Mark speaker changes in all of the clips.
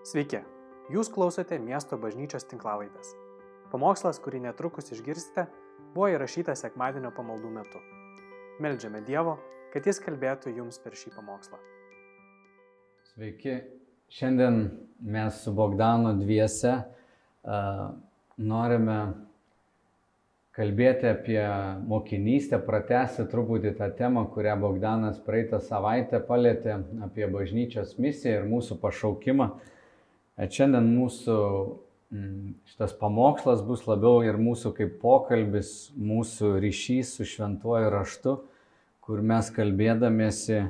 Speaker 1: Sveiki, jūs klausote miesto bažnyčios tinklavaitės. Pamokslas, kurį netrukus išgirsite, buvo įrašytas sekmadienio pamaldų metu. Meldžiame Dievo, kad Jis kalbėtų jums per šį pamokslą.
Speaker 2: Sveiki, šiandien mes su Bogdanu dviese uh, norime kalbėti apie mokinystę, pratesti truputį tą temą, kurią Bogdanas praeitą savaitę palėtė apie bažnyčios misiją ir mūsų pašaukimą. Šiandien mūsų mm, šitas pamokslas bus labiau ir mūsų kaip pokalbis, mūsų ryšys su šventuoju raštu, kur mes kalbėdamėsi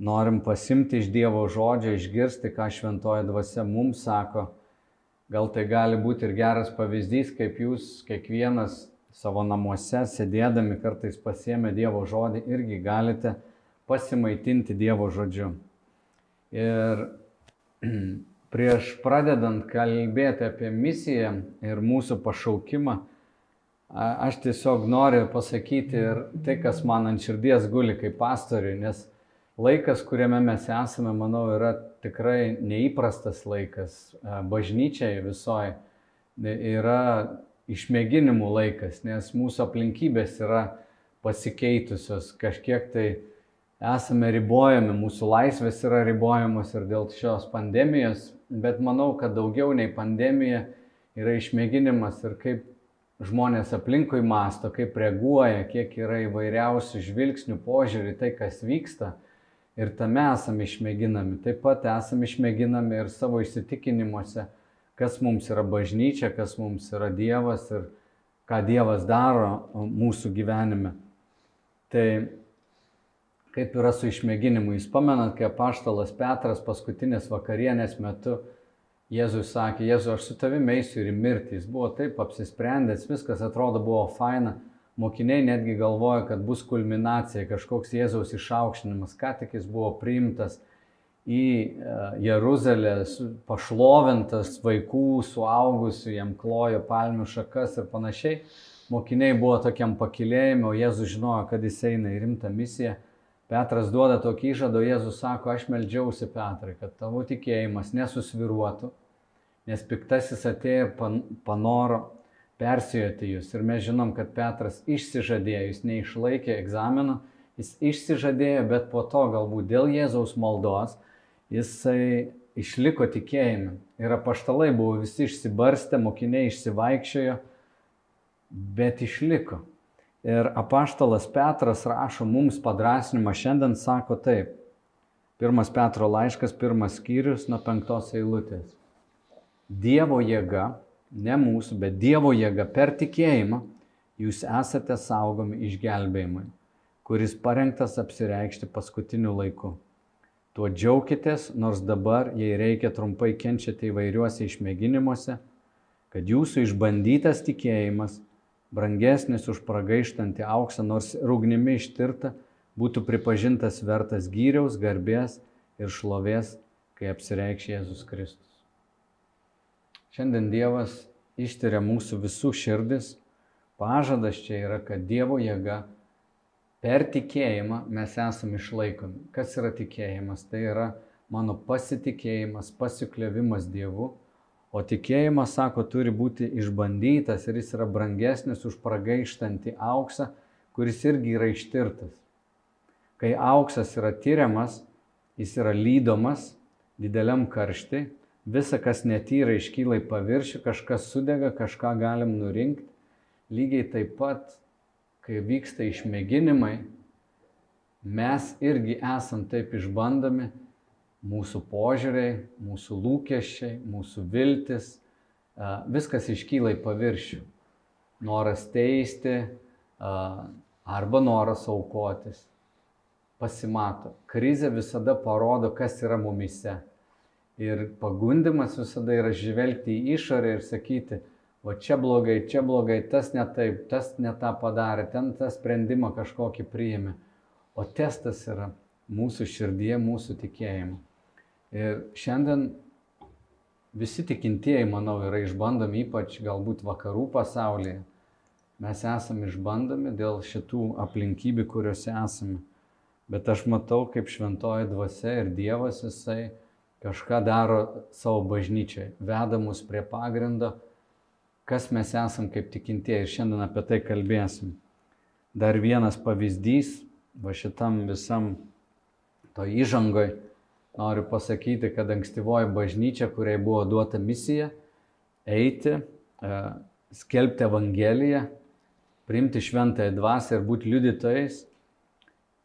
Speaker 2: norim pasimti iš Dievo žodžio, išgirsti, ką šventoji dvasia mums sako. Gal tai gali būti ir geras pavyzdys, kaip jūs kiekvienas savo namuose, sėdėdami kartais pasiemę Dievo žodį, irgi galite pasimaitinti Dievo žodžiu. Ir prieš pradedant kalbėti apie misiją ir mūsų pašaukimą, aš tiesiog noriu pasakyti ir tai, kas man ant širdies guli kaip pastoriui, nes laikas, kuriame mes esame, manau, yra tikrai neįprastas laikas. Bažnyčiai visoji yra išmėginimų laikas, nes mūsų aplinkybės yra pasikeitusios, kažkiek tai esame ribojami, mūsų laisvės yra ribojamos ir dėl šios pandemijos, bet manau, kad daugiau nei pandemija yra išmėginimas ir kaip žmonės aplinkui masto, kaip reaguoja, kiek yra įvairiausių žvilgsnių, požiūrį tai, kas vyksta. Ir tame esame išmėginami. Taip pat esame išmėginami ir savo įsitikinimuose, kas mums yra bažnyčia, kas mums yra Dievas ir ką Dievas daro mūsų gyvenime. Tai kaip yra su išmėginimu. Jūs pamenat, kai apaštalas Petras paskutinės vakarienės metu Jėzus sakė, Jėzu, aš su tavimi eisiu ir į mirtį. Jis buvo taip apsisprendęs, viskas atrodo buvo faina. Mokiniai netgi galvoja, kad bus kulminacija, kažkoks Jėzaus išaukštinimas, ką tik jis buvo priimtas į e, Jeruzalę, pašlovintas vaikų, suaugusių, jam klojo palmių šakas ir panašiai. Mokiniai buvo tokiam pakilėjime, o Jėzus žinojo, kad jis eina į rimtą misiją Petras duoda tokį įžadą, Jėzus sako, aš melžiausi Petrai, kad tavo tikėjimas nesusviruotų, nes piktasis atėjo pan, panoro persijoti jūs. Ir mes žinom, kad Petras išsižadėjo, jis neišlaikė egzamino, jis išsižadėjo, bet po to galbūt dėl Jėzaus maldos jisai išliko tikėjime. Ir apaštalai buvo visi išsibarstę, mokiniai išsivaikščiojo, bet išliko. Ir apaštalas Petras rašo mums padrasinimą, šiandien sako taip. Pirmas Petro laiškas, pirmas skyrius nuo penktos eilutės. Dievo jėga, ne mūsų, bet Dievo jėga per tikėjimą jūs esate saugomi išgelbėjimui, kuris parengtas apsireikšti paskutiniu laiku. Tuo džiaukitės, nors dabar, jei reikia trumpai kenčiate įvairiuose išmėginimuose, kad jūsų išbandytas tikėjimas brangesnis už pragaištantį auksą, nors rūgnimi ištirta, būtų pripažintas vertas gyriaus, garbės ir šlovės, kai apsireikš Jėzus Kristus. Šiandien Dievas ištyria mūsų visų širdis. Pažadas čia yra, kad Dievo jėga per tikėjimą mes esame išlaikomi. Kas yra tikėjimas? Tai yra mano pasitikėjimas, pasiklėvimas Dievu O tikėjimas, sako, turi būti išbandytas ir jis yra brangesnis už pragaištantį auksą, kuris irgi yra ištirtas. Kai auksas yra tyriamas, jis yra lydomas dideliam karšti, visa, kas netyra, iškyla į paviršių, kažkas sudega, kažką galim nurinkti. Lygiai taip pat, kai vyksta išmėginimai, mes irgi esam taip išbandomi, mūsų požiūriai, mūsų lūkesčiai, mūsų viltis, viskas iškyla į paviršių. Noras teisti arba noras aukotis pasimato. Krizė visada parodo, kas yra mumise. Ir pagundimas visada yra žvelgti į išorę ir sakyti, o čia blogai, čia blogai, tas ne taip, tas ne tą padarė, ten tą sprendimą kažkokį priėmė. O testas yra mūsų širdie, mūsų tikėjimu. Ir šiandien visi tikintieji, manau, yra išbandomi, ypač galbūt vakarų pasaulyje. Mes esame išbandomi dėl šitų aplinkybių, kuriuose esame. Bet aš matau, kaip šventoji dvasia ir Dievas jisai kažką daro savo bažnyčiai, veda mus prie pagrindo, kas mes esam kaip tikintieji ir šiandien apie tai kalbėsim. Dar vienas pavyzdys, va šitam visam to įžangoj, noriu pasakyti, kad ankstyvoji bažnyčia, kuriai buvo duota misija eiti, e, skelbti Evangeliją, priimti šventąją dvasę ir būti liudytojais,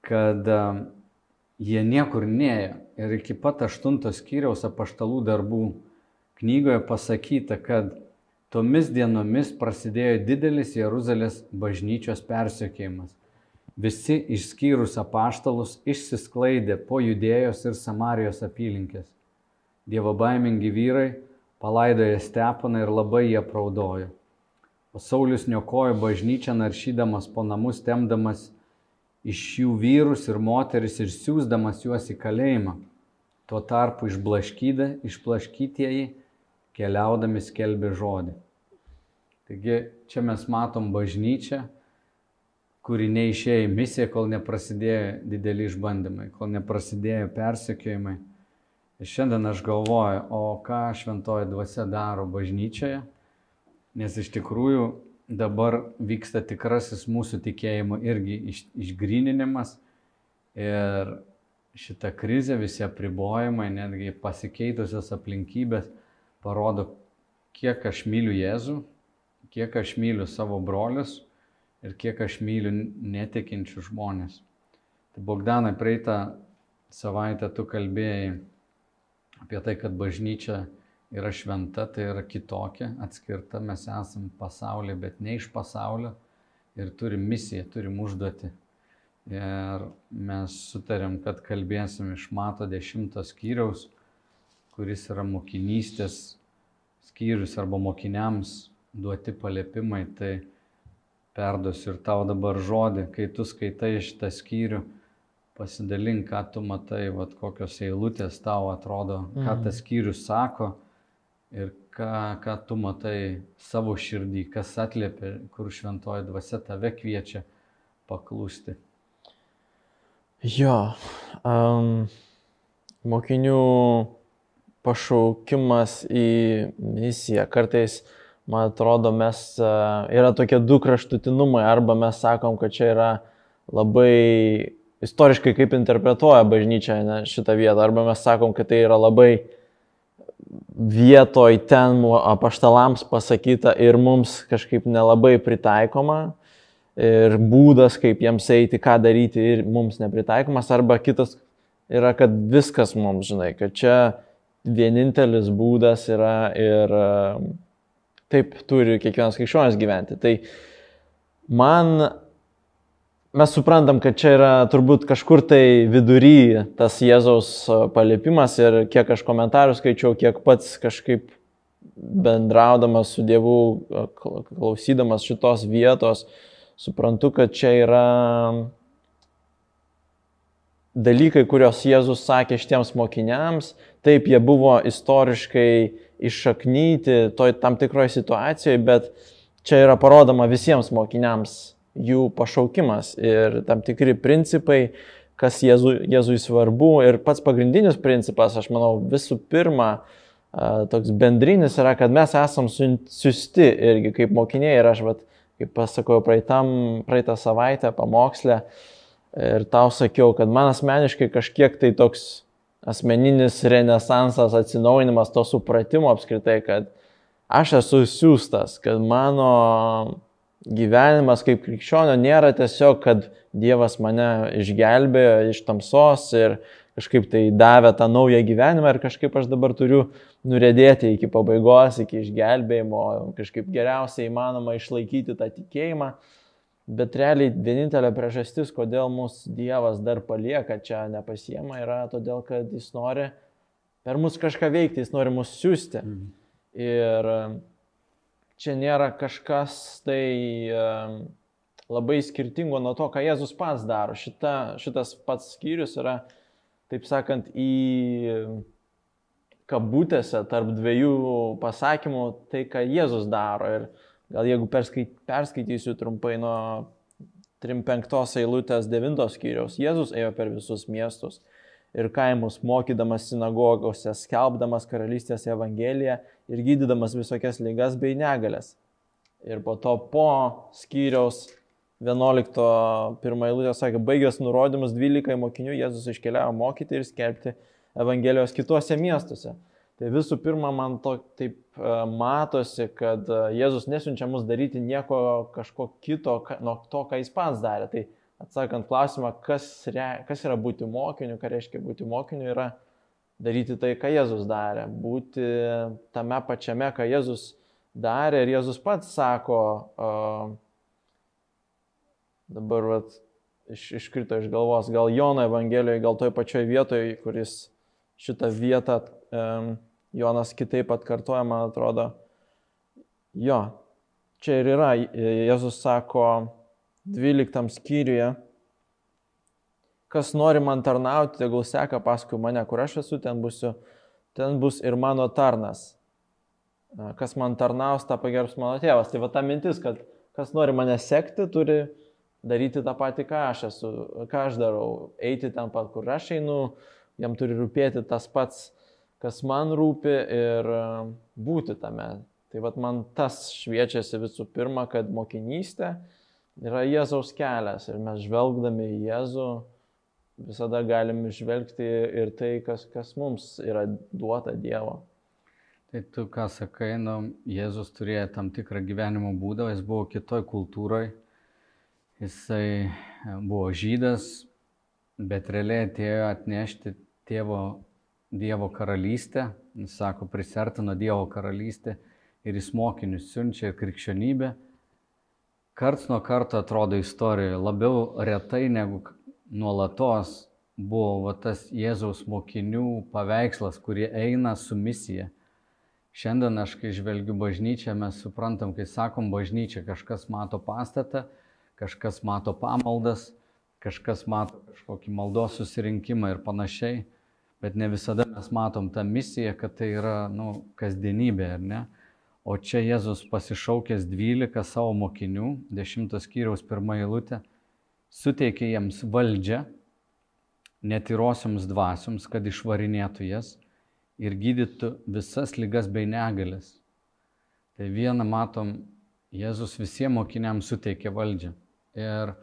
Speaker 2: kad e, jie niekur neėjo. Ir iki pat aštuntos skyriaus apaštalų darbų knygoje pasakyta, kad tomis dienomis prasidėjo didelis Jeruzalės bažnyčios persiekėjimas. Visi išskyrus apaštalus išsisklaidė po judėjos ir Samarijos apylinkės. Dievo baimingi vyrai palaidojo Stepaną ir labai jie praudojo. O Saulis niokojo bažnyčią naršydamas po namus, temdamas iš jų vyrus ir moteris ir siūsdamas juos į kalėjimą. Tuo tarpu išblaškytieji keliaudami skelbė žodį. Taigi čia mes matom bažnyčią, kuri neišėjo į misiją, kol neprasidėjo dideli išbandymai, kol neprasidėjo persekiojimai. Ir šiandien aš galvoju, o ką šventoji dvasia daro bažnyčioje, nes iš tikrųjų dabar vyksta tikrasis mūsų tikėjimo irgi iš, išgrininimas ir šita krizė, visi apribojimai, netgi pasikeitusios aplinkybės parodo, kiek aš myliu Jėzų, kiek aš myliu savo brolius ir kiek aš myliu netikinčių žmonės. Tai Bogdanai, praeitą savaitę tu kalbėjai apie tai, kad bažnyčia yra šventa, tai yra kitokia, atskirta, mes esame pasaulyje, bet ne iš pasaulio ir turim misiją, turim užduoti. Ir mes sutarėm, kad kalbėsim iš Mato dešimtos skyriaus, kuris yra mokinystės skyrius arba mokiniams duoti paliepimai, tai perduosiu ir tau dabar žodį, kai tu skaitai šitą skyrių, pasidalink, ką tu matai, vat, kokios eilutės tau atrodo, ką tas mhm. skyrius sako ir ką, ką tu matai savo širdį, kas atliepia, kur šventoji dvasia tave kviečia paklūsti.
Speaker 3: Jo, um, mokinių pašaukimas į misiją. Kartais, man atrodo, mes, uh, yra tokie du kraštutinumai. Arba mes sakom, kad čia yra labai istoriškai kaip interpretuoja bažnyčia ne, šitą vietą. Arba mes sakom, kad tai yra labai vietoj ten apaštalams pasakyta ir mums kažkaip nelabai pritaikoma ir būdas, kaip jiems eiti, ką daryti ir mums nepritaikomas, arba kitas yra, kad viskas mums žinai, kad čia vienintelis būdas yra ir taip turi kiekvienas krikščionis gyventi. Tai man mes suprantam, kad čia yra turbūt kažkur tai vidury tas Jėzaus paliepimas ir kiek aš komentarų skaičiau, kiek pats kažkaip bendraudamas su Dievu, klausydamas šitos vietos, suprantu, kad čia yra dalykai, kuriuos Jėzus sakė šitiems mokiniams, taip jie buvo istoriškai iššaknyti toj tam tikroje situacijoje, bet čia yra parodoma visiems mokiniams jų pašaukimas ir tam tikri principai, kas Jėzu, Jėzui svarbu. Ir pats pagrindinis principas, aš manau, visų pirma, toks bendrinis yra, kad mes esam siusti irgi kaip mokiniai ir aš, vat, kaip pasakojau praeitam, praeitą savaitę pamokslę ir tau sakiau, kad man asmeniškai kažkiek tai toks asmeninis renesansas, atsinaujinimas to supratimo apskritai, kad aš esu siūstas, kad mano gyvenimas kaip krikščionio nėra tiesiog, kad Dievas mane išgelbėjo iš tamsos ir kažkaip tai davė tą naują gyvenimą ir kažkaip aš dabar turiu nurėdėti iki pabaigos, iki išgelbėjimo, kažkaip geriausiai įmanoma išlaikyti tą tikėjimą. Bet realiai vienintelė priežastis, kodėl mūsų Dievas dar palieka čia nepasiema, yra todėl, kad jis nori per mus kažką veikti, jis nori mus siūsti. Mhm. Ir čia nėra kažkas tai labai skirtingo nuo to, ką Jėzus pats daro. Šita, šitas pats skyrius yra, taip sakant, į kabutėse tarp dviejų pasakymų tai, ką Jėzus daro. Ir gal jeigu perskait, perskaitysiu trumpai nuo 3.5 eilutės 9 skyriaus, Jėzus ėjo per visus miestus ir kaimus, mokydamas sinagogose, skelbdamas karalystės evangeliją ir gydydamas visokias lygas bei negalės. Ir po to po skyriaus 11 pirmą eilutę sakė, baigęs nurodymus 12 mokinių Jėzus iškeliavo mokyti ir skelbti Evangelijos kituose miestuose. Tai visų pirma, man to taip e, matosi, kad e, Jėzus nesiunčia mus daryti nieko kažko kito nuo to, ką jis pats darė. Tai atsakant klausimą, kas, re, kas yra būti mokiniu, ką reiškia būti mokiniu, yra daryti tai, ką Jėzus darė, būti tame pačiame, ką Jėzus darė. Ir Jėzus pats sako, uh, dabar vat, iš, iškrito iš galvos, gal Jono Evangelijoje, gal toj pačioj vietoje, kuris šitą vietą Jonas kitaip atkartoja, man atrodo. Jo, čia ir yra, Jėzus sako, 12 skyriuje, kas nori man tarnauti, tegul seka paskui mane, kur aš esu, ten, busiu, ten bus ir mano tarnas. Kas man tarnaus, tą pagerbs mano tėvas. Tai va ta mintis, kad kas nori mane sekti, turi daryti tą patį, ką aš esu, ką aš darau, eiti ten pat, kur aš einu, jam turi rūpėti tas pats, kas man rūpi ir būti tame. Tai vad man tas šviečiasi visų pirma, kad mokinystė yra Jėzaus kelias ir mes žvelgdami į Jėzų visada galim žvelgti ir tai, kas, kas mums yra duota Dievo.
Speaker 2: Tai tu ką sakai, nu, Jėzus turėjo tam tikrą gyvenimo būdą, jis buvo kitoj kultūroje, jisai e, buvo žydas, bet realiai atėjo atnešti tėvo Dievo karalystę, jis sako, prisertino Dievo karalystę ir jis mokinius siunčia krikščionybę karts nuo karto atrodo istorijoje labiau retai negu nuolatos buvo va, tas Jėzaus mokinių paveikslas, kurie eina su misija. Šiandien aš, kai žvelgiu bažnyčią, mes suprantam, kai sakom bažnyčia, kažkas mato pastatą, kažkas mato pamaldas, kažkas mato kažkokį maldos susirinkimą ir panašiai, bet ne visada mes matom tą misiją, kad tai yra nu, kasdienybė, ar ne? O čia Jėzus pasišaukęs 12 savo mokinių, 10 skyriaus pirmą eilutę, suteikė jiems valdžią netyrosioms dvasioms, kad išvarinėtų jas ir gydytų visas lygas bei negalės. Tai vieną matom, Jėzus visiems mokiniams suteikė valdžią. Ir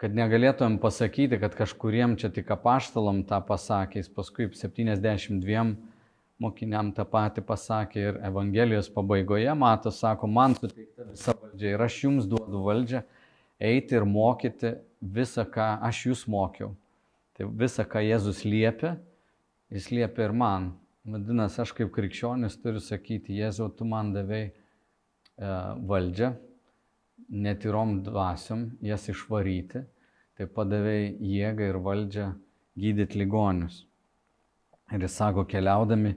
Speaker 2: kad negalėtumėm pasakyti, kad kažkuriem čia tik apaštalom tą pasakė, jis paskui 72 mokiniam tą patį pasakė ir Evangelijos pabaigoje, mato, sako, man suteikta visa valdžia ir aš jums duodu valdžią eiti ir mokyti visą, ką aš jūs mokiau. Tai visą, ką Jėzus liepia, jis liepia ir man. Vadinasi, aš kaip krikščionis turiu sakyti, Jėzau, tu man davai e, valdžią, netyrom dvasiom jas išvaryti, tai padavai jėgą ir valdžią gydyti ligonius. Ir jis sako, keliaudami,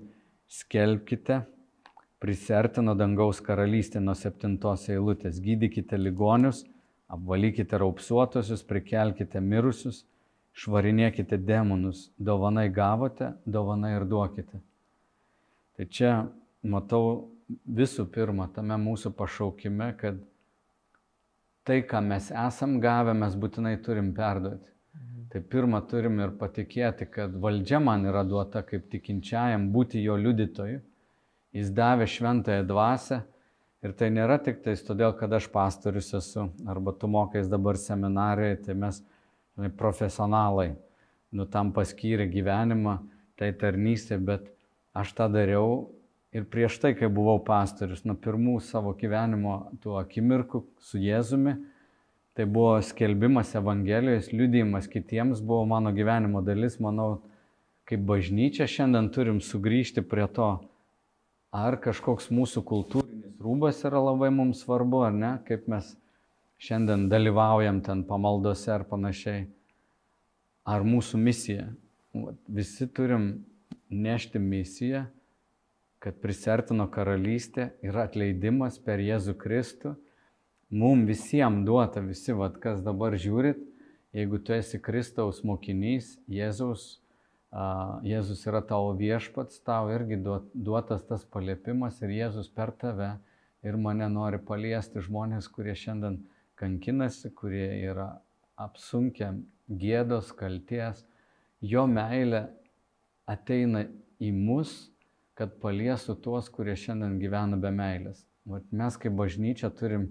Speaker 2: skelbkite, prisertino dangaus karalystė nuo septintos eilutės, gydykite ligonius, apvalykite raupsuotosius, prikelkite mirusius, švarinėkite demonus, dovanai gavote, dovanai ir duokite. Tai čia matau visų pirma tame mūsų pašaukime, kad tai, ką mes esam gavę, mes būtinai turim perduoti. Tai pirmą turim ir patikėti, kad valdžia man yra duota kaip tikinčiajam būti jo liudytoju. Jis davė šventąją dvasę ir tai nėra tik tais todėl, kad aš pastorius esu arba tu mokais dabar seminarijoje, tai mes žinai, profesionalai, nu tam paskyrė gyvenimą, tai tarnystė, bet aš tą dariau ir prieš tai, kai buvau pastorius, nuo pirmų savo gyvenimo tų akimirkų su Jėzumi, Tai buvo skelbimas Evangelijos, liudijimas kitiems buvo mano gyvenimo dalis. Manau, kaip bažnyčia šiandien turim sugrįžti prie to, ar kažkoks mūsų kultūrinis rūbas yra labai mums svarbu, ar ne, kaip mes šiandien dalyvaujam ten pamaldose ar panašiai. Ar mūsų misija. Visi turim nešti misiją, kad prisertino karalystė yra atleidimas per Jėzų Kristų mum visiems duota, visi, vad, kas dabar žiūrit, jeigu tu esi Kristaus mokinys, Jėzaus, uh, Jėzus yra tavo viešpats, tau irgi duotas tas paliepimas ir Jėzus per tave ir mane nori paliesti žmonės, kurie šiandien kankinasi, kurie yra apsunkę gėdos, kalties jo meilė ateina į mus, kad paliestų tuos, kurie šiandien gyvena be meilės. Vat mes kaip bažnyčia turim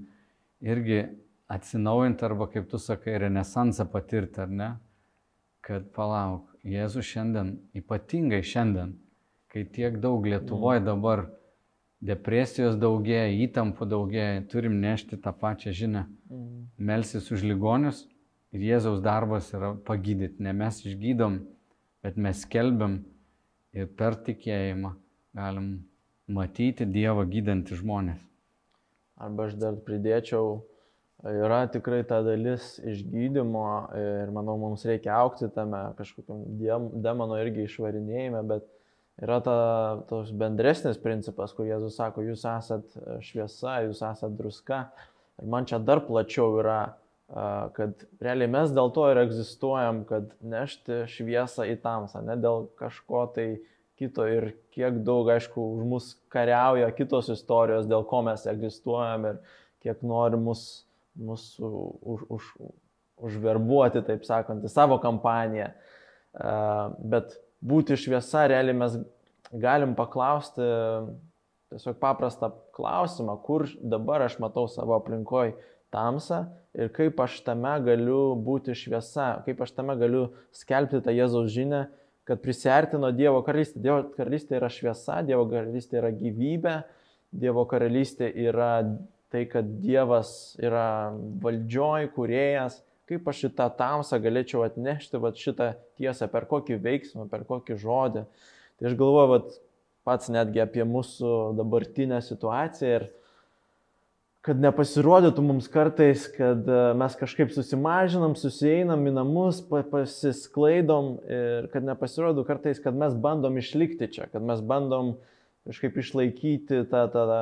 Speaker 2: irgi atsinaujinti arba, kaip tu sakai, renesansą patirti, ar ne? Kad palauk, Jėzus šiandien, ypatingai šiandien, kai tiek daug Lietuvoje dabar depresijos daugėja, įtampų daugėja, turim nešti tą pačią žinią. Melsis už ligonius ir Jėzaus darbas yra pagydyti. Ne mes išgydom, bet mes kelbiam ir per tikėjimą galim matyti Dievą gydantį žmonės.
Speaker 3: Arba aš dar pridėčiau, yra tikrai ta dalis išgydymo ir manau, mums reikia aukti tame kažkokiam demono irgi išvarinėjime, bet yra ta, tos bendresnis principas, kur Jėzus sako, jūs esat šviesa, jūs esat druska. Ir man čia dar plačiau yra, kad realiai mes dėl to ir egzistuojam, kad nešti šviesą į tamsą, ne dėl kažko tai kito ir kiek daug, aišku, už mus kariauja kitos istorijos, dėl ko mes egzistuojam ir kiek nori mus, mus už, už, užverbuoti, taip sakant, į savo kampaniją. Bet būti šviesa, realiai mes galim paklausti tiesiog paprastą klausimą, kur dabar aš matau savo aplinkoje tamsą ir kaip aš tame galiu būti šviesa, kaip aš tame galiu skelbti tą Jėzaus žinę kad prisertino Dievo karalystė. Dievo karalystė yra šviesa, Dievo karalystė yra gyvybė, Dievo karalystė yra tai, kad Dievas yra valdžioj, kuriejas. Kaip aš šitą tamsą galėčiau atnešti, va šitą tiesą, per kokį veiksmą, per kokį žodį. Tai aš galvoju, va, pats netgi apie mūsų dabartinę situaciją ir kad nepasirodytų mums kartais, kad e, mes kažkaip susimažinam, suseinam į namus, pasisklaidom ir kad nepasirodytų kartais, kad mes bandom išlikti čia, kad mes bandom kažkaip išlaikyti tą, tą, tą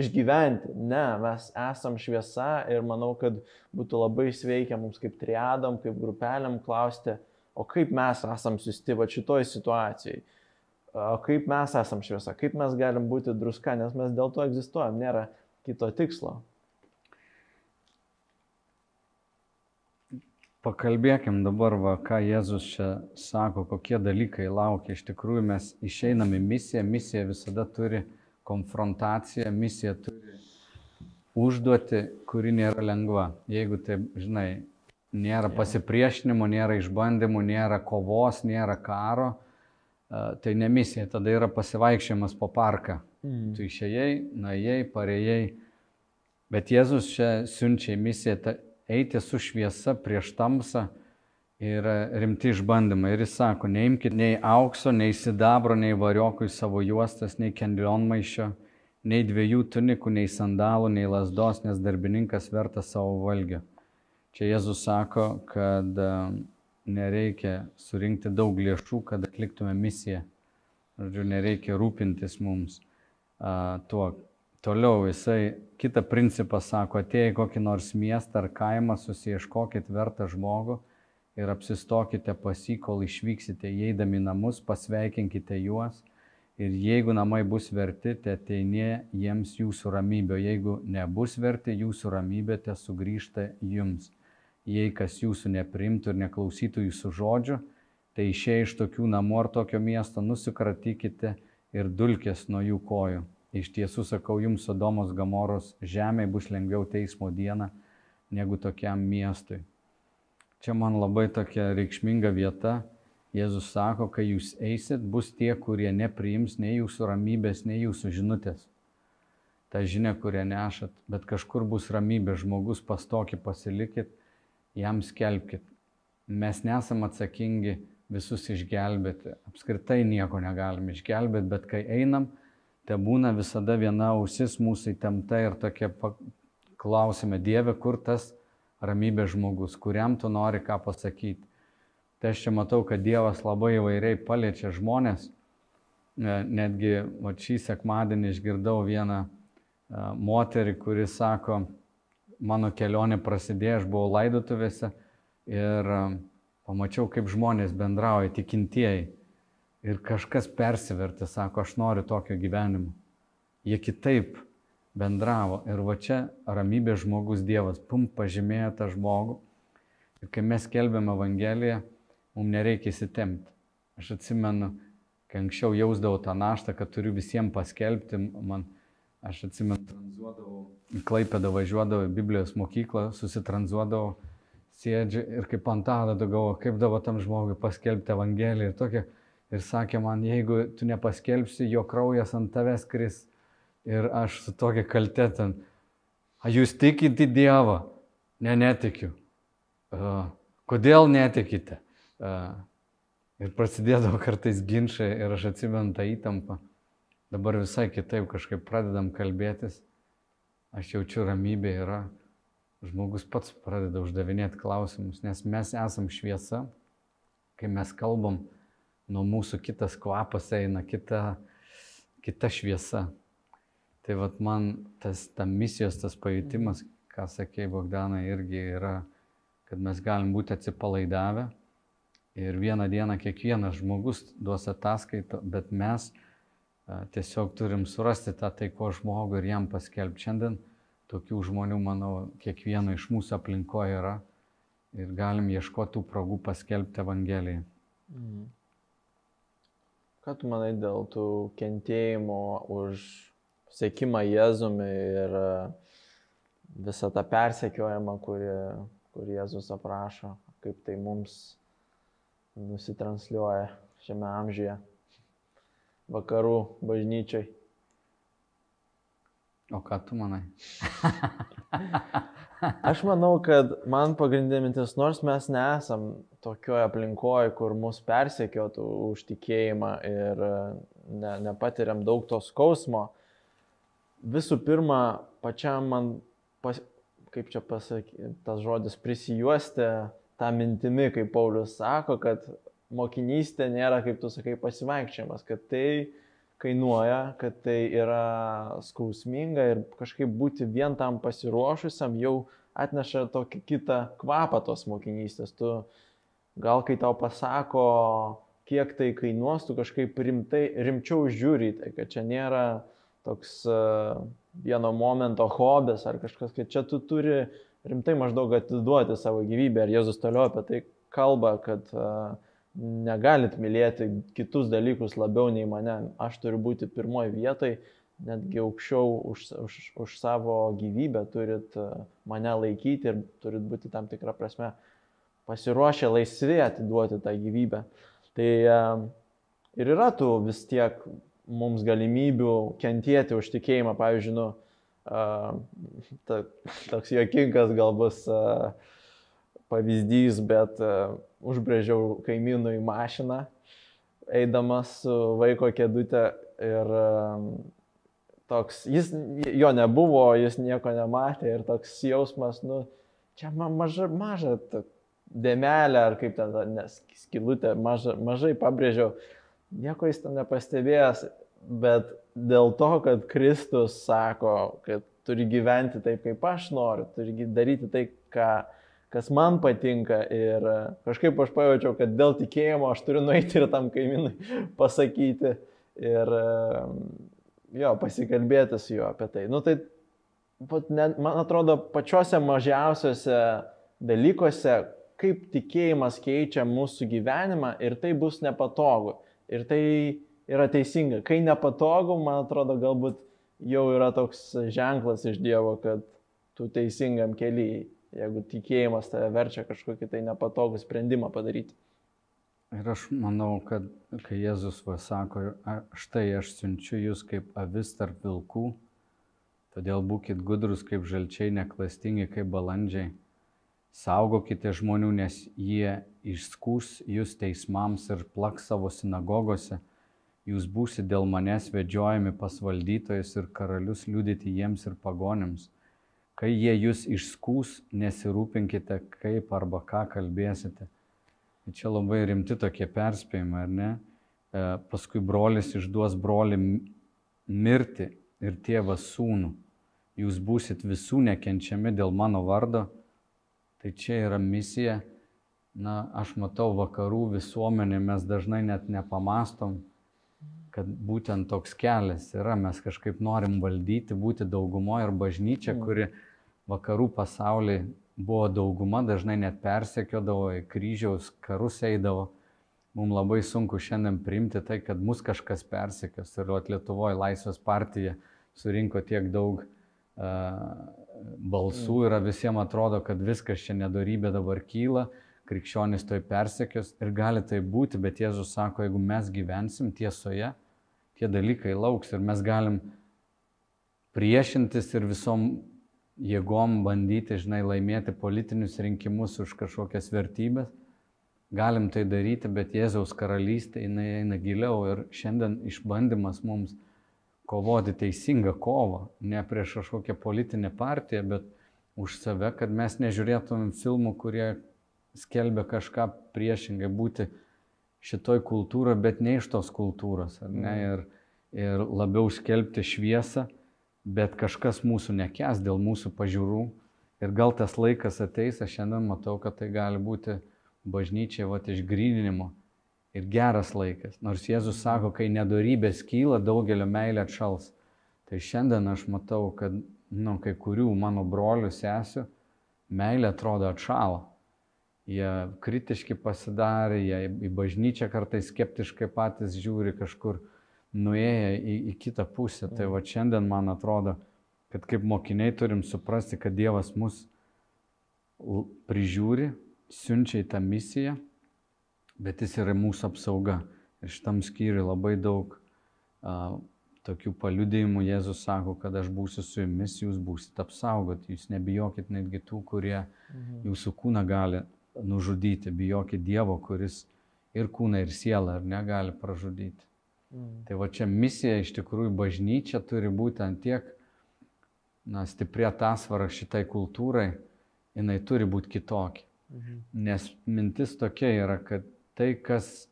Speaker 3: išgyventi. Ne, mes esam šviesa ir manau, kad būtų labai sveikia mums kaip triadam, kaip grupeliam klausti, o kaip mes esam susti va šitoj situacijai. O kaip mes esam šviesa, kaip mes galim būti druska, nes mes dėl to egzistuojam, nėra kito tikslo.
Speaker 2: Pakalbėkim dabar, va, ką Jėzus čia sako, kokie dalykai laukia. Iš tikrųjų mes išeinam į misiją, misija visada turi konfrontaciją, misija turi užduoti, kuri nėra lengva. Jeigu tai, žinai, nėra pasipriešinimo, nėra išbandymų, nėra kovos, nėra karo, tai ne misija, tada yra pasivaikščiojimas po parką. Mm. Tu išėjai, nuėjai, parėjai. Bet Jėzus čia siunčia į misiją ta, eiti su šviesa prieš tamsą ir rimti išbandymai. Ir jis sako, neimkite nei aukso, nei sidabro, nei variokų į savo juostas, nei kendrionmaišio, nei dviejų tunikų, nei sandalų, nei lasdos, nes darbininkas verta savo valgio. Čia Jėzus sako, kad nereikia surinkti daug lėšų, kad atliktume misiją. Žodžiu, nereikia rūpintis mums tuo. Toliau jisai kitą principą sako, atėjai kokį nors miestą ar kaimą, susieškokit vertą žmogų ir apsistokite pas jį, kol išvyksite, įeidami namus, pasveikinkite juos ir jeigu namai bus verti, te ateinė jiems jūsų ramybė, jeigu nebus verti, jūsų ramybė te sugrįžta jums. Jei kas jūsų neprimtų ir neklausytų jūsų žodžių, tai išėję iš tokių namų ar tokio miesto nusikratykite ir dulkės nuo jų kojų. Iš tiesų sakau jums, Sodomos Gamoros žemė bus lengviau teismo dieną negu tokiam miestui. Čia man labai tokia reikšminga vieta. Jėzus sako, kai jūs eisit, bus tie, kurie nepriims nei jūsų ramybės, nei jūsų žinutės. Ta žinia, kurią nešat, bet kažkur bus ramybė, žmogus pastokį pasilikit, jam skelbkit. Mes nesam atsakingi visus išgelbėti, apskritai nieko negalim išgelbėti, bet kai einam, te būna visada viena ausis mūsų įtempta ir tokia klausime, Dieve, kur tas ramybės žmogus, kuriam tu nori ką pasakyti. Tai aš čia matau, kad Dievas labai įvairiai paliečia žmonės. E, netgi va, šį sekmadienį išgirdau vieną e, moterį, kuri sako, mano kelionė prasidėjo, aš buvau laidotuvėse ir e, pamačiau, kaip žmonės bendrauja, tikintieji ir kažkas persivertė, sako, aš noriu tokio gyvenimo. Jie kitaip bendravo ir va čia ramybė žmogus Dievas, pum, pažymėjo tą žmogų. Ir kai mes kelbėm Evangeliją, mums nereikia įsitemti. Aš atsimenu, kai anksčiau jausdavau tą naštą, kad turiu visiems paskelbti, man, aš atsimenu, tranzuodavau, Klaipėdą važiuodavau į Biblijos mokyklą, susitranzuodavau, sėdžiu ir kaip antada galvoju, kaip dabar tam žmogui paskelbti Evangeliją ir tokia. Ir sakė man, jeigu tu nepaskelbsi, jo kraujas ant tavęs kris. Ir aš su tokia kaltė ten, a jūs tikite Dievą? Ne, netikiu. Uh, kodėl netikite? Uh, ir prasidėdavo kartais ginčiai ir aš atsimenu tą įtampą. Dabar visai kitaip kažkaip pradedam kalbėtis. Aš jaučiu ramybė yra. Žmogus pats pradeda uždavinėti klausimus, nes mes esam šviesa. Kai mes kalbam, nuo mūsų kitas kvapas eina, kita, kita šviesa. Tai vad man tas ta misijos, tas pajūtimas, ką sakė Bogdana, irgi yra, kad mes galim būti atsipalaidavę ir vieną dieną kiekvienas žmogus duos ataskaitą, bet mes tiesiog turim surasti tą taiko žmogų ir jam paskelbti. Šiandien tokių žmonių, manau, kiekvieno iš mūsų aplinkoje yra ir galim ieškoti tų progų paskelbti Evangeliją. Mhm.
Speaker 3: Ką tu manai dėl tų kentėjimo už sėkimą Jėzumi ir e, visą tą persekiojimą, kurį, kurį Jėzus aprašo, kaip tai mums nusitransliuoja šiame amžiuje vakarų bažnyčiai?
Speaker 2: O ką tu manai?
Speaker 3: Aš manau, kad man pagrindinė mintis, nors mes nesam tokioje aplinkoje, kur mus persekiotų už tikėjimą ir e, ne, nepatiriam daug to skausmo, visų pirma, pačiam man, pas, kaip čia pasakyti, tas žodis prisijuosti tą mintimi, kaip Paulius sako, kad mokinystė nėra, kaip tu sakai, pasivaikščiojimas, kad tai kainuoja, kad tai yra skausminga ir kažkaip būti vien tam pasiruošusiam jau atneša tokį kitą kvapą tos mokinystės. Tu gal kai tau pasako, kiek tai kainuos, tu kažkaip rimtai, rimčiau žiūri tai, kad čia nėra toks uh, vieno momento hobis ar kažkas, kad čia tu turi rimtai maždaug atiduoti savo gyvybę. Ir Jėzus toliau apie tai kalba, kad uh, negalit mylėti kitus dalykus labiau nei mane. Aš turiu būti pirmoji vietoj, netgi aukščiau už, už, už savo gyvybę turit e, mane laikyti ir turit būti tam tikrą prasme pasiruošę laisvi atiduoti tą gyvybę. Tai e, ir yra tų vis tiek mums galimybių kentėti už tikėjimą. Pavyzdžiui, nu, e, ta, toks jokingas gal bus pavyzdys, bet užbrėžiau kaimynui mašiną, eidamas su vaiko kėdutė ir toks, jis, jo nebuvo, jis nieko nematė ir toks jausmas, nu, čia man maža, maža dėmelė ar kaip ten, nes skilutė, maža, mažai pabrėžiau, nieko jis ten nepastebėjęs, bet dėl to, kad Kristus sako, kad turi gyventi taip, kaip aš noriu, turi daryti tai, ką kas man patinka ir e, kažkaip aš pajaučiau, kad dėl tikėjimo aš turiu nueiti ir tam kaimynui pasakyti ir e, jo, pasikalbėti su juo apie tai. Nu, tai man atrodo, pačiuose mažiausiuose dalykuose, kaip tikėjimas keičia mūsų gyvenimą ir tai bus nepatogu. Ir tai yra teisinga. Kai nepatogu, man atrodo, galbūt jau yra toks ženklas iš Dievo, kad tu teisingam keliai jeigu tikėjimas tave verčia kažkokį tai nepatogų sprendimą padaryti.
Speaker 2: Ir aš manau, kad kai Jėzus sako, štai aš siunčiu jūs kaip avis tarp vilkų, todėl būkite gudrus kaip žalčiai, neklastingi kaip balandžiai. Saugokite žmonių, nes jie išskūs jūs teismams ir plaks savo sinagogose. Jūs būsite dėl manęs vedžiojami pas valdytojus ir karalius liudyti jiems ir pagonėms Kai jie jūs išskūs, nesirūpinkite, kaip arba ką kalbėsite. Tai čia labai rimti tokie perspėjimai, ar ne? E, paskui brolis išduos broli mirti ir tėvas sūnų. Jūs būsit visų nekenčiami dėl mano vardo. Tai čia yra misija. Na, aš matau vakarų visuomenė, mes dažnai net nepamastom, kad būtent toks kelias yra, mes kažkaip norim valdyti, būti daugumoje ir bažnyčia, mm. kuri vakarų pasaulį buvo dauguma, dažnai net persekiodavo, į kryžiaus karus eidavo. Mums labai sunku šiandien priimti tai, kad mus kažkas persekios. Ir Lietuvoje Laisvės partija surinko tiek daug uh, balsų ir visiems atrodo, kad viskas čia nedarybė dabar kyla, krikščionis toj persekios ir gali tai būti, bet Jėzus sako, jeigu mes gyvensim tiesoje, tie dalykai lauks ir mes galim priešintis ir visom jėgom bandyti, žinai, laimėti politinius rinkimus už kažkokias vertybės. Galim tai daryti, bet Jėzaus karalystė jinai eina giliau ir šiandien išbandymas mums kovoti teisingą kovą, ne prieš kažkokią politinę partiją, bet už save, kad mes nežiūrėtumėm filmų, kurie skelbia kažką priešingai, būti šitoj kultūroje, bet ne iš tos kultūros, ar ne, mhm. ir, ir labiau skelbti šviesą bet kažkas mūsų nekes dėl mūsų pažiūrų ir gal tas laikas ateis, aš šiandien matau, kad tai gali būti bažnyčiai va išgrįninimo ir geras laikas. Nors Jėzus sako, kai nedorybės kyla, daugelio meilė atšals. Tai šiandien aš matau, kad nu, kai kurių mano brolių sesių meilė atrodo atšalo. Jie kritiški pasidarė, jie į bažnyčią kartais skeptiškai patys žiūri kažkur nuėję į, į kitą pusę. Tai va šiandien man atrodo, kad kaip mokiniai turim suprasti, kad Dievas mus prižiūri, siunčia į tą misiją, bet jis yra mūsų apsauga. Ir šitam skyriui labai daug a, tokių paliudėjimų Jėzus sako, kad aš būsiu su jumis, jūs būsite apsaugoti, jūs nebijokit netgi tų, kurie mhm. jūsų kūną gali nužudyti, bijokit Dievo, kuris ir kūną, ir sielą ar negali pražudyti. Mm. Tai va čia misija iš tikrųjų bažnyčia turi būti ant tiek na, stipri atasvara šitai kultūrai, jinai turi būti kitokia. Mhm. Nes mintis tokia yra, kad tai, kas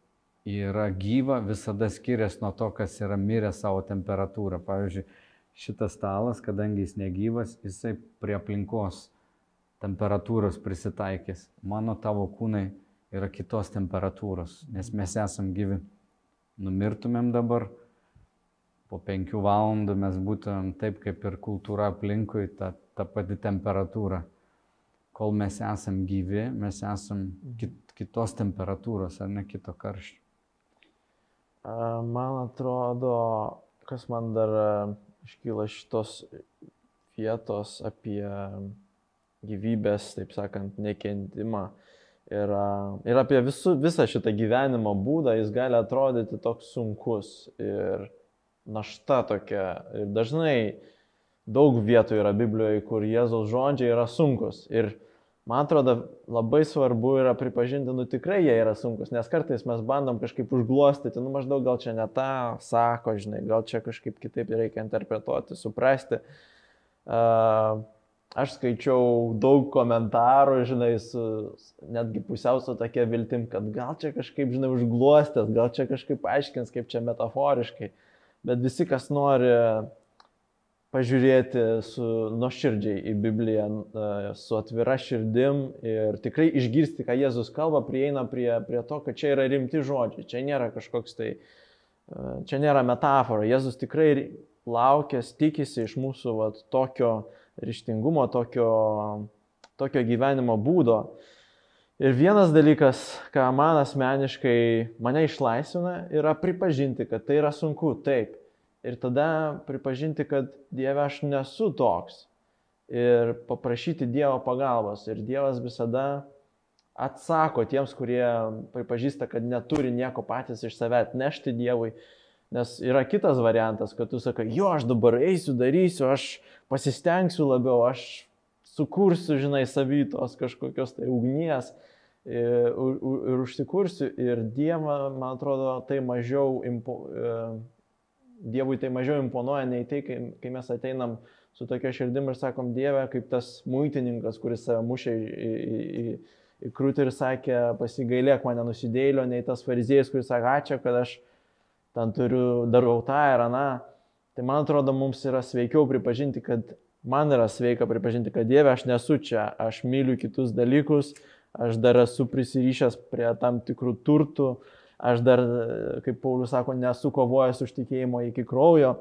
Speaker 2: yra gyva, visada skiriasi nuo to, kas yra mirę savo temperatūrą. Pavyzdžiui, šitas stalas, kadangi jis negyvas, jisai prie aplinkos temperatūros prisitaikys. Mano tavo kūnai yra kitos temperatūros, nes mes esam gyvi numirtumėm dabar, po penkių valandų mes būtumėm taip, kaip ir kultūra aplinkui, ta, ta pati temperatūra. Kol mes esam gyvi, mes esam kit, kitos temperatūros, ar ne kito karščio.
Speaker 3: Man atrodo, kas man dar iškyla šitos vietos apie gyvybės, taip sakant, nekentimą Ir, ir apie visu, visą šitą gyvenimo būdą jis gali atrodyti toks sunkus ir našta tokia. Ir dažnai daug vietų yra Biblijoje, kur Jėzaus žodžiai yra sunkus. Ir man atrodo labai svarbu yra pripažinti, nu tikrai jie yra sunkus, nes kartais mes bandom kažkaip užglostyti, nu maždaug gal čia ne tą sako, žinai, gal čia kažkaip kitaip reikia interpretuoti, suprasti. Uh, aš skaičiau daug komentarų, žinai, su netgi pusiausio tokia viltim, kad gal čia kažkaip, žinai, užgluostęs, gal čia kažkaip aiškins, kaip čia metaforiškai. Bet visi, kas nori pažiūrėti su nuoširdžiai į Bibliją, e, su atvira širdim ir tikrai išgirsti, ką Jėzus kalba, prieina prie, prie to, kad čia yra rimti žodžiai, čia nėra kažkoks tai, e, čia nėra metafora. Jėzus tikrai laukęs, tikisi iš mūsų vat, tokio uh, ryštingumo, tokio, tokio gyvenimo būdo. Ir vienas dalykas, ką man asmeniškai mane išlaisvina, yra pripažinti, kad tai yra sunku, taip. Ir tada pripažinti, kad Dieve aš nesu toks. Ir paprašyti Dievo pagalbos. Ir Dievas visada atsako tiems, kurie pripažįsta, kad neturi nieko patys iš save atnešti Dievui. Nes yra kitas variantas, kad tu sakai, jo, aš dabar eisiu, darysiu, aš pasistengsiu labiau, aš sukursiu, žinai, savytos kažkokios tai ugnies ir, ir užsikursiu. Ir Dievą, man atrodo, tai mažiau, impo, e, Dievui tai mažiau imponuoja nei tai, kai, kai mes ateinam su tokia širdim ir sakom Dievę, kaip tas muitininkas, kuris save mušė į, į, į, į krūtį ir sakė, pasigailėk mane nusidėlio, nei tas fariziejus, kuris sakė, ačiū, kad aš ten turiu, darau tą ir aną. Tai man atrodo, mums yra sveikiau pripažinti, kad man yra sveika pripažinti, kad Dieve, aš nesu čia, aš myliu kitus dalykus, aš dar esu prisirišęs prie tam tikrų turtų, aš dar, kaip Paulius sako, nesu kovojęs už tikėjimo iki kraujo.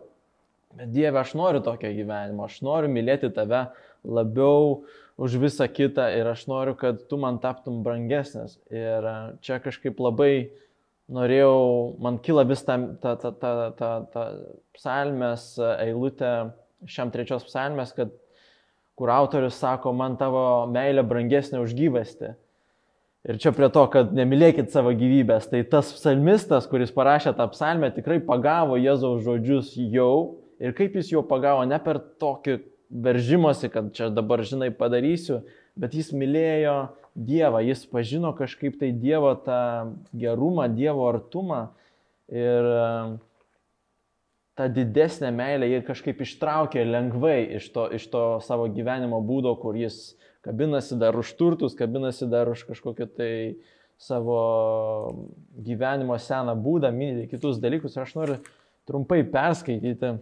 Speaker 3: Bet Dieve, aš noriu tokio gyvenimo, aš noriu mylėti tave labiau už visą kitą ir aš noriu, kad tu man taptum brangesnis. Ir čia kažkaip labai norėjau, man kyla vis ta, ta, ta, ta, ta, ta psalmės eilutė, šiam trečios psalmės, kad kur autorius sako, man tavo meilė brangesnė už gyvasti. Ir čia prie to, kad nemylėkit savo gyvybės, tai tas psalmistas, kuris parašė tą psalmę, tikrai pagavo Jėzaus žodžius jau. Ir kaip jis jau pagavo, ne per tokį veržimosi, kad čia dabar, žinai, padarysiu, bet jis mylėjo Dievą, jis pažino kažkaip tai Dievo tą gerumą, Dievo artumą ir e, tą didesnę meilę jie kažkaip ištraukė lengvai iš to, iš to savo gyvenimo būdo, kur jis kabinasi dar už turtus, kabinasi dar už kažkokią tai savo gyvenimo seną būdą, minėti kitus dalykus. Ir aš noriu trumpai perskaityti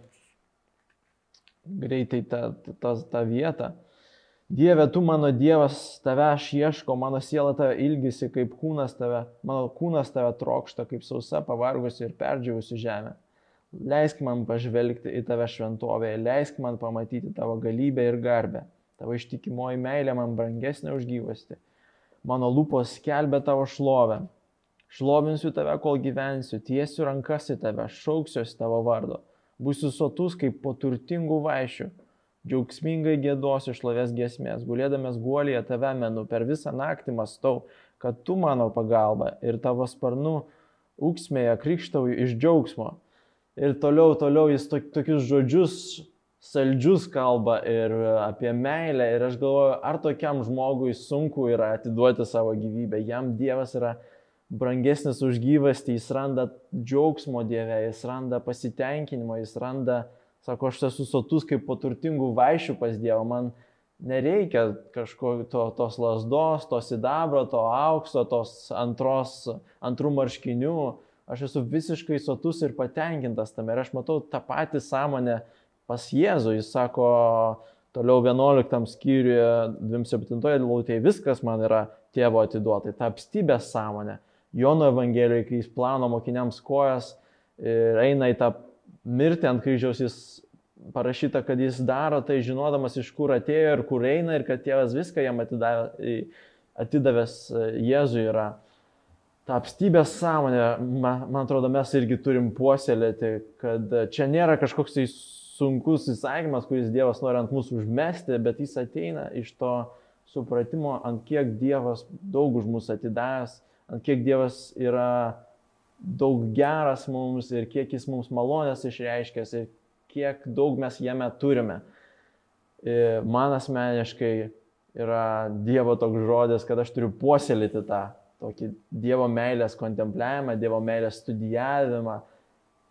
Speaker 3: greitai tą, tą, tą vietą. Dieve, tu mano Dievas, tave aš ieško, mano siela tave ilgisi, kaip kūnas tave, mano kūnas tave trokšta, kaip sausa, pavargusi ir perdžiavusi žemė. Leisk man pažvelgti į tave šventovėje, leisk man pamatyti tavo galybę ir garbę. Tavo ištikimoji meilė man brangesnė už gyvasti. Mano lūpos skelbia tavo šlovę. Šlovinsiu tave, kol gyvensiu, tiesiu rankas į tave, šauksiuosi tavo vardo būsiu sotus kaip po turtingų vaišių. Džiaugsmingai gėdosiu šlovės gesmės, gulėdamas guolyje tave menu, per visą naktį mastau, kad tu mano pagalba ir tavo sparnų ūksmėje krikštauju iš džiaugsmo. Ir toliau, toliau jis tokius žodžius saldžius kalba ir apie meilę. Ir aš galvoju, ar tokiam žmogui sunku yra atiduoti savo gyvybę. Jam Dievas yra brangesnis už gyvastį, jis randa džiaugsmo Dieve, jis randa pasitenkinimo, jis randa, sako, aš esu sotus kaip po turtingų vaišių pas Dievą, man nereikia kažko to, tos lasdos, to sidabro, to aukso, tos antros, antrų marškinių, aš esu visiškai sotus ir patenkintas tam ir aš matau tą patį sąmonę pas Jėzų, jis sako, toliau 11 skyriuje, 27 lūtėje, viskas man yra tėvo atiduota, ta apstybės sąmonė. Jono Evangelijoje, kai jis plano mokiniams kojas ir eina į tą mirtį ant kryžiaus, jis parašyta, kad jis daro tai žinodamas, iš kur atėjo ir kur eina ir kad tėvas viską jam atidavė, atidavęs e, Jėzui yra. Ta apstybės sąmonė, man, man atrodo, mes irgi turim puoselėti, kad čia nėra kažkoks tai sunkus įsakymas, kuris Dievas nori ant mūsų užmesti, bet jis ateina iš to supratimo, ant kiek Dievas daug už mus atidavęs ant kiek Dievas yra daug geras mums ir kiek jis mums malonės išreiškęs ir kiek daug mes jame turime. Ir man asmeniškai yra Dievo toks žodis, kad aš turiu puoselėti tą tokį Dievo meilės kontempliavimą, Dievo meilės studijavimą,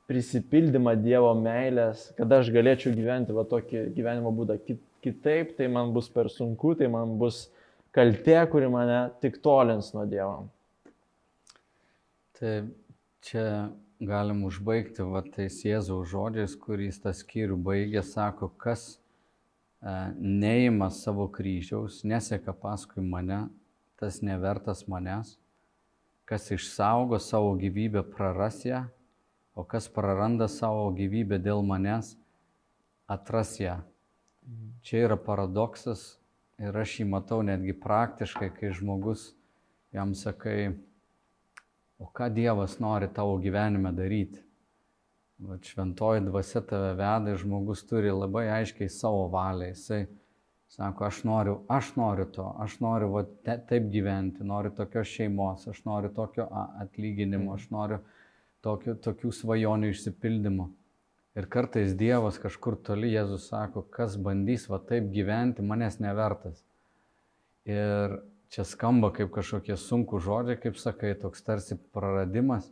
Speaker 3: prisipildymą Dievo meilės, kad aš galėčiau gyventi va tokį gyvenimo būdą. Kitaip tai man bus per sunku, tai man bus kaltė, kuri mane tik tolins nuo Dievo.
Speaker 2: Tai čia galim užbaigti va tais Jėzaus žodžiais, kuris tą skyrių baigė, sako, kas e, neima savo kryžiaus, neseka paskui mane, tas nevertas manęs, kas išsaugo savo gyvybę praras ją, o kas praranda savo gyvybę dėl manęs, atras ją. Čia yra paradoksas ir aš jį matau netgi praktiškai, kai žmogus jam sakai, o ką Dievas nori tavo gyvenime daryti. Vat šventoji dvasia tave veda ir žmogus turi labai aiškiai savo valią. Jisai sako, aš noriu, aš noriu to, aš noriu va, te, taip gyventi, noriu tokios šeimos, aš noriu tokio atlyginimo, aš noriu tokio, tokių svajonių išsipildymo. Ir kartais Dievas kažkur toli Jėzus sako, kas bandys va taip gyventi, manęs nevertas. Ir čia skamba kaip kažkokie sunku žodžiai, kaip sakai, toks tarsi praradimas.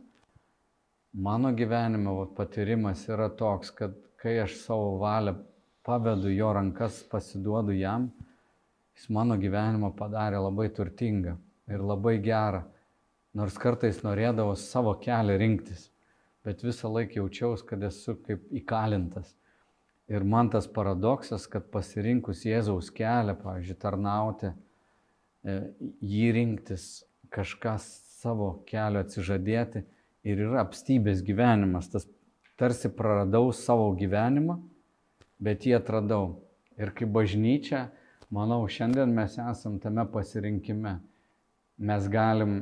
Speaker 2: Mano gyvenime vat, patyrimas yra toks, kad kai aš savo valią pavedu jo rankas, pasiduodu jam, jis mano gyvenimą padarė labai turtingą ir labai gerą. Nors kartais norėdavo savo kelią rinktis, bet visą laiką jaučiausi, kad esu kaip įkalintas. Ir man tas paradoksas, kad pasirinkus Jėzaus kelią, pavyzdžiui, tarnauti, jį rinktis, kažką savo kelio atsižadėti ir yra apstybės gyvenimas. Tas tarsi praradau savo gyvenimą, bet jį atradau. Ir kaip bažnyčia Manau, šiandien mes esam tame pasirinkime. Mes galim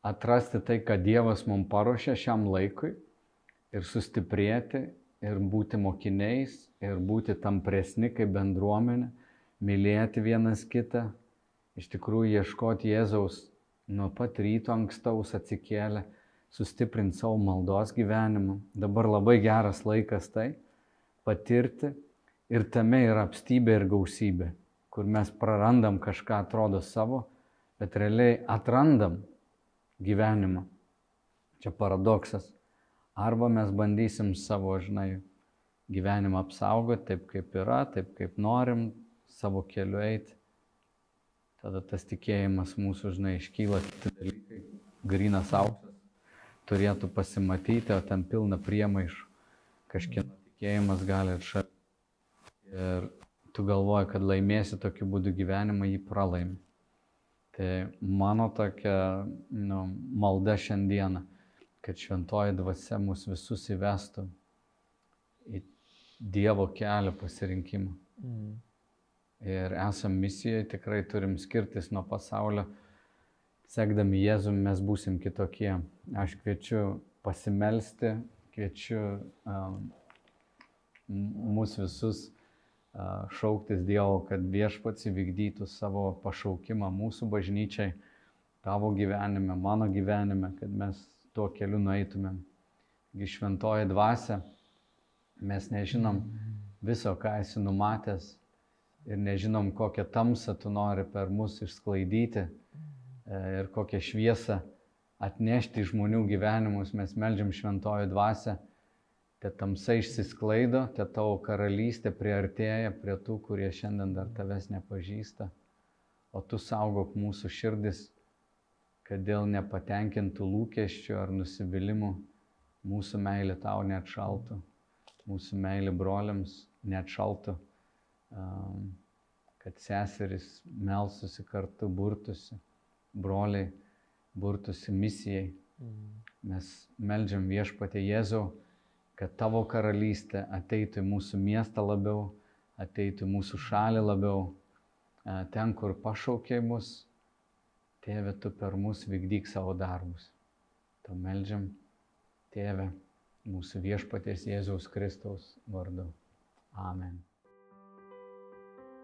Speaker 2: atrasti tai, ką Dievas mums paruošė šiam laikui ir sustiprėti ir būti mokiniais ir būti tampresni kaip bendruomenė, mylėti vienas kitą, iš tikrųjų ieškoti Jėzaus nuo pat ryto ankstaus atsikėlę, sustiprinti savo maldos gyvenimą. Dabar labai geras laikas tai patirti ir tame yra apstybė ir gausybė kur mes prarandam kažką atrodo savo, bet realiai atrandam gyvenimą. Čia paradoksas. Arba mes bandysim savo, žinai, gyvenimą apsaugoti taip, kaip yra, taip, kaip norim, savo keliu eiti. Tada tas tikėjimas mūsų, žinai, iškyla kiti dalykai. Grinas auksas turėtų pasimatyti, o ten pilna priemaišų. Kažkieno tikėjimas gali atšalti. Ir tu galvoji, kad laimėsi tokiu būdu gyvenimą, jį pralaimi. Tai mano tokia nu, malda šiandieną, kad šventoji dvasia mus visus įvestų į Dievo kelio pasirinkimą. Mm. Ir esam misijoje, tikrai turim skirtis nuo pasaulio. Sekdami Jėzum mes būsim kitokie. Aš kviečiu pasimelsti, kviečiu um, mus visus šauktis Dievo, kad viešpats įvykdytų savo pašaukimą mūsų bažnyčiai, tavo gyvenime, mano gyvenime, kad mes tuo keliu nueitumėm. Šventoji dvasia, mes nežinom viso, ką esi numatęs ir nežinom, kokią tamsą tu nori per mus išsklaidyti e, ir kokią šviesą atnešti žmonių gyvenimus. Mes melžiam šventoji dvasia te tamsa išsisklaido, te tavo karalystė priartėja prie tų, kurie šiandien dar tavęs nepažįsta, o tu saugok mūsų širdis, kad dėl nepatenkintų lūkesčių ar nusivylimų mūsų meilė tau neatšaltų, mūsų meilė broliams neatšaltų, kad seseris melsusi kartu burtusi, broliai burtusi misijai. Mhm. Mes melžiam viešpatė Jėzau, kad tavo karalystė ateitų į mūsų miestą labiau, ateitų į mūsų šalį labiau, ten, kur pašaukė mus, tėve, tu per mus vykdyk savo darbus. Tau melžiam, tėve, mūsų viešpaties Jėzaus Kristaus vardu. Amen.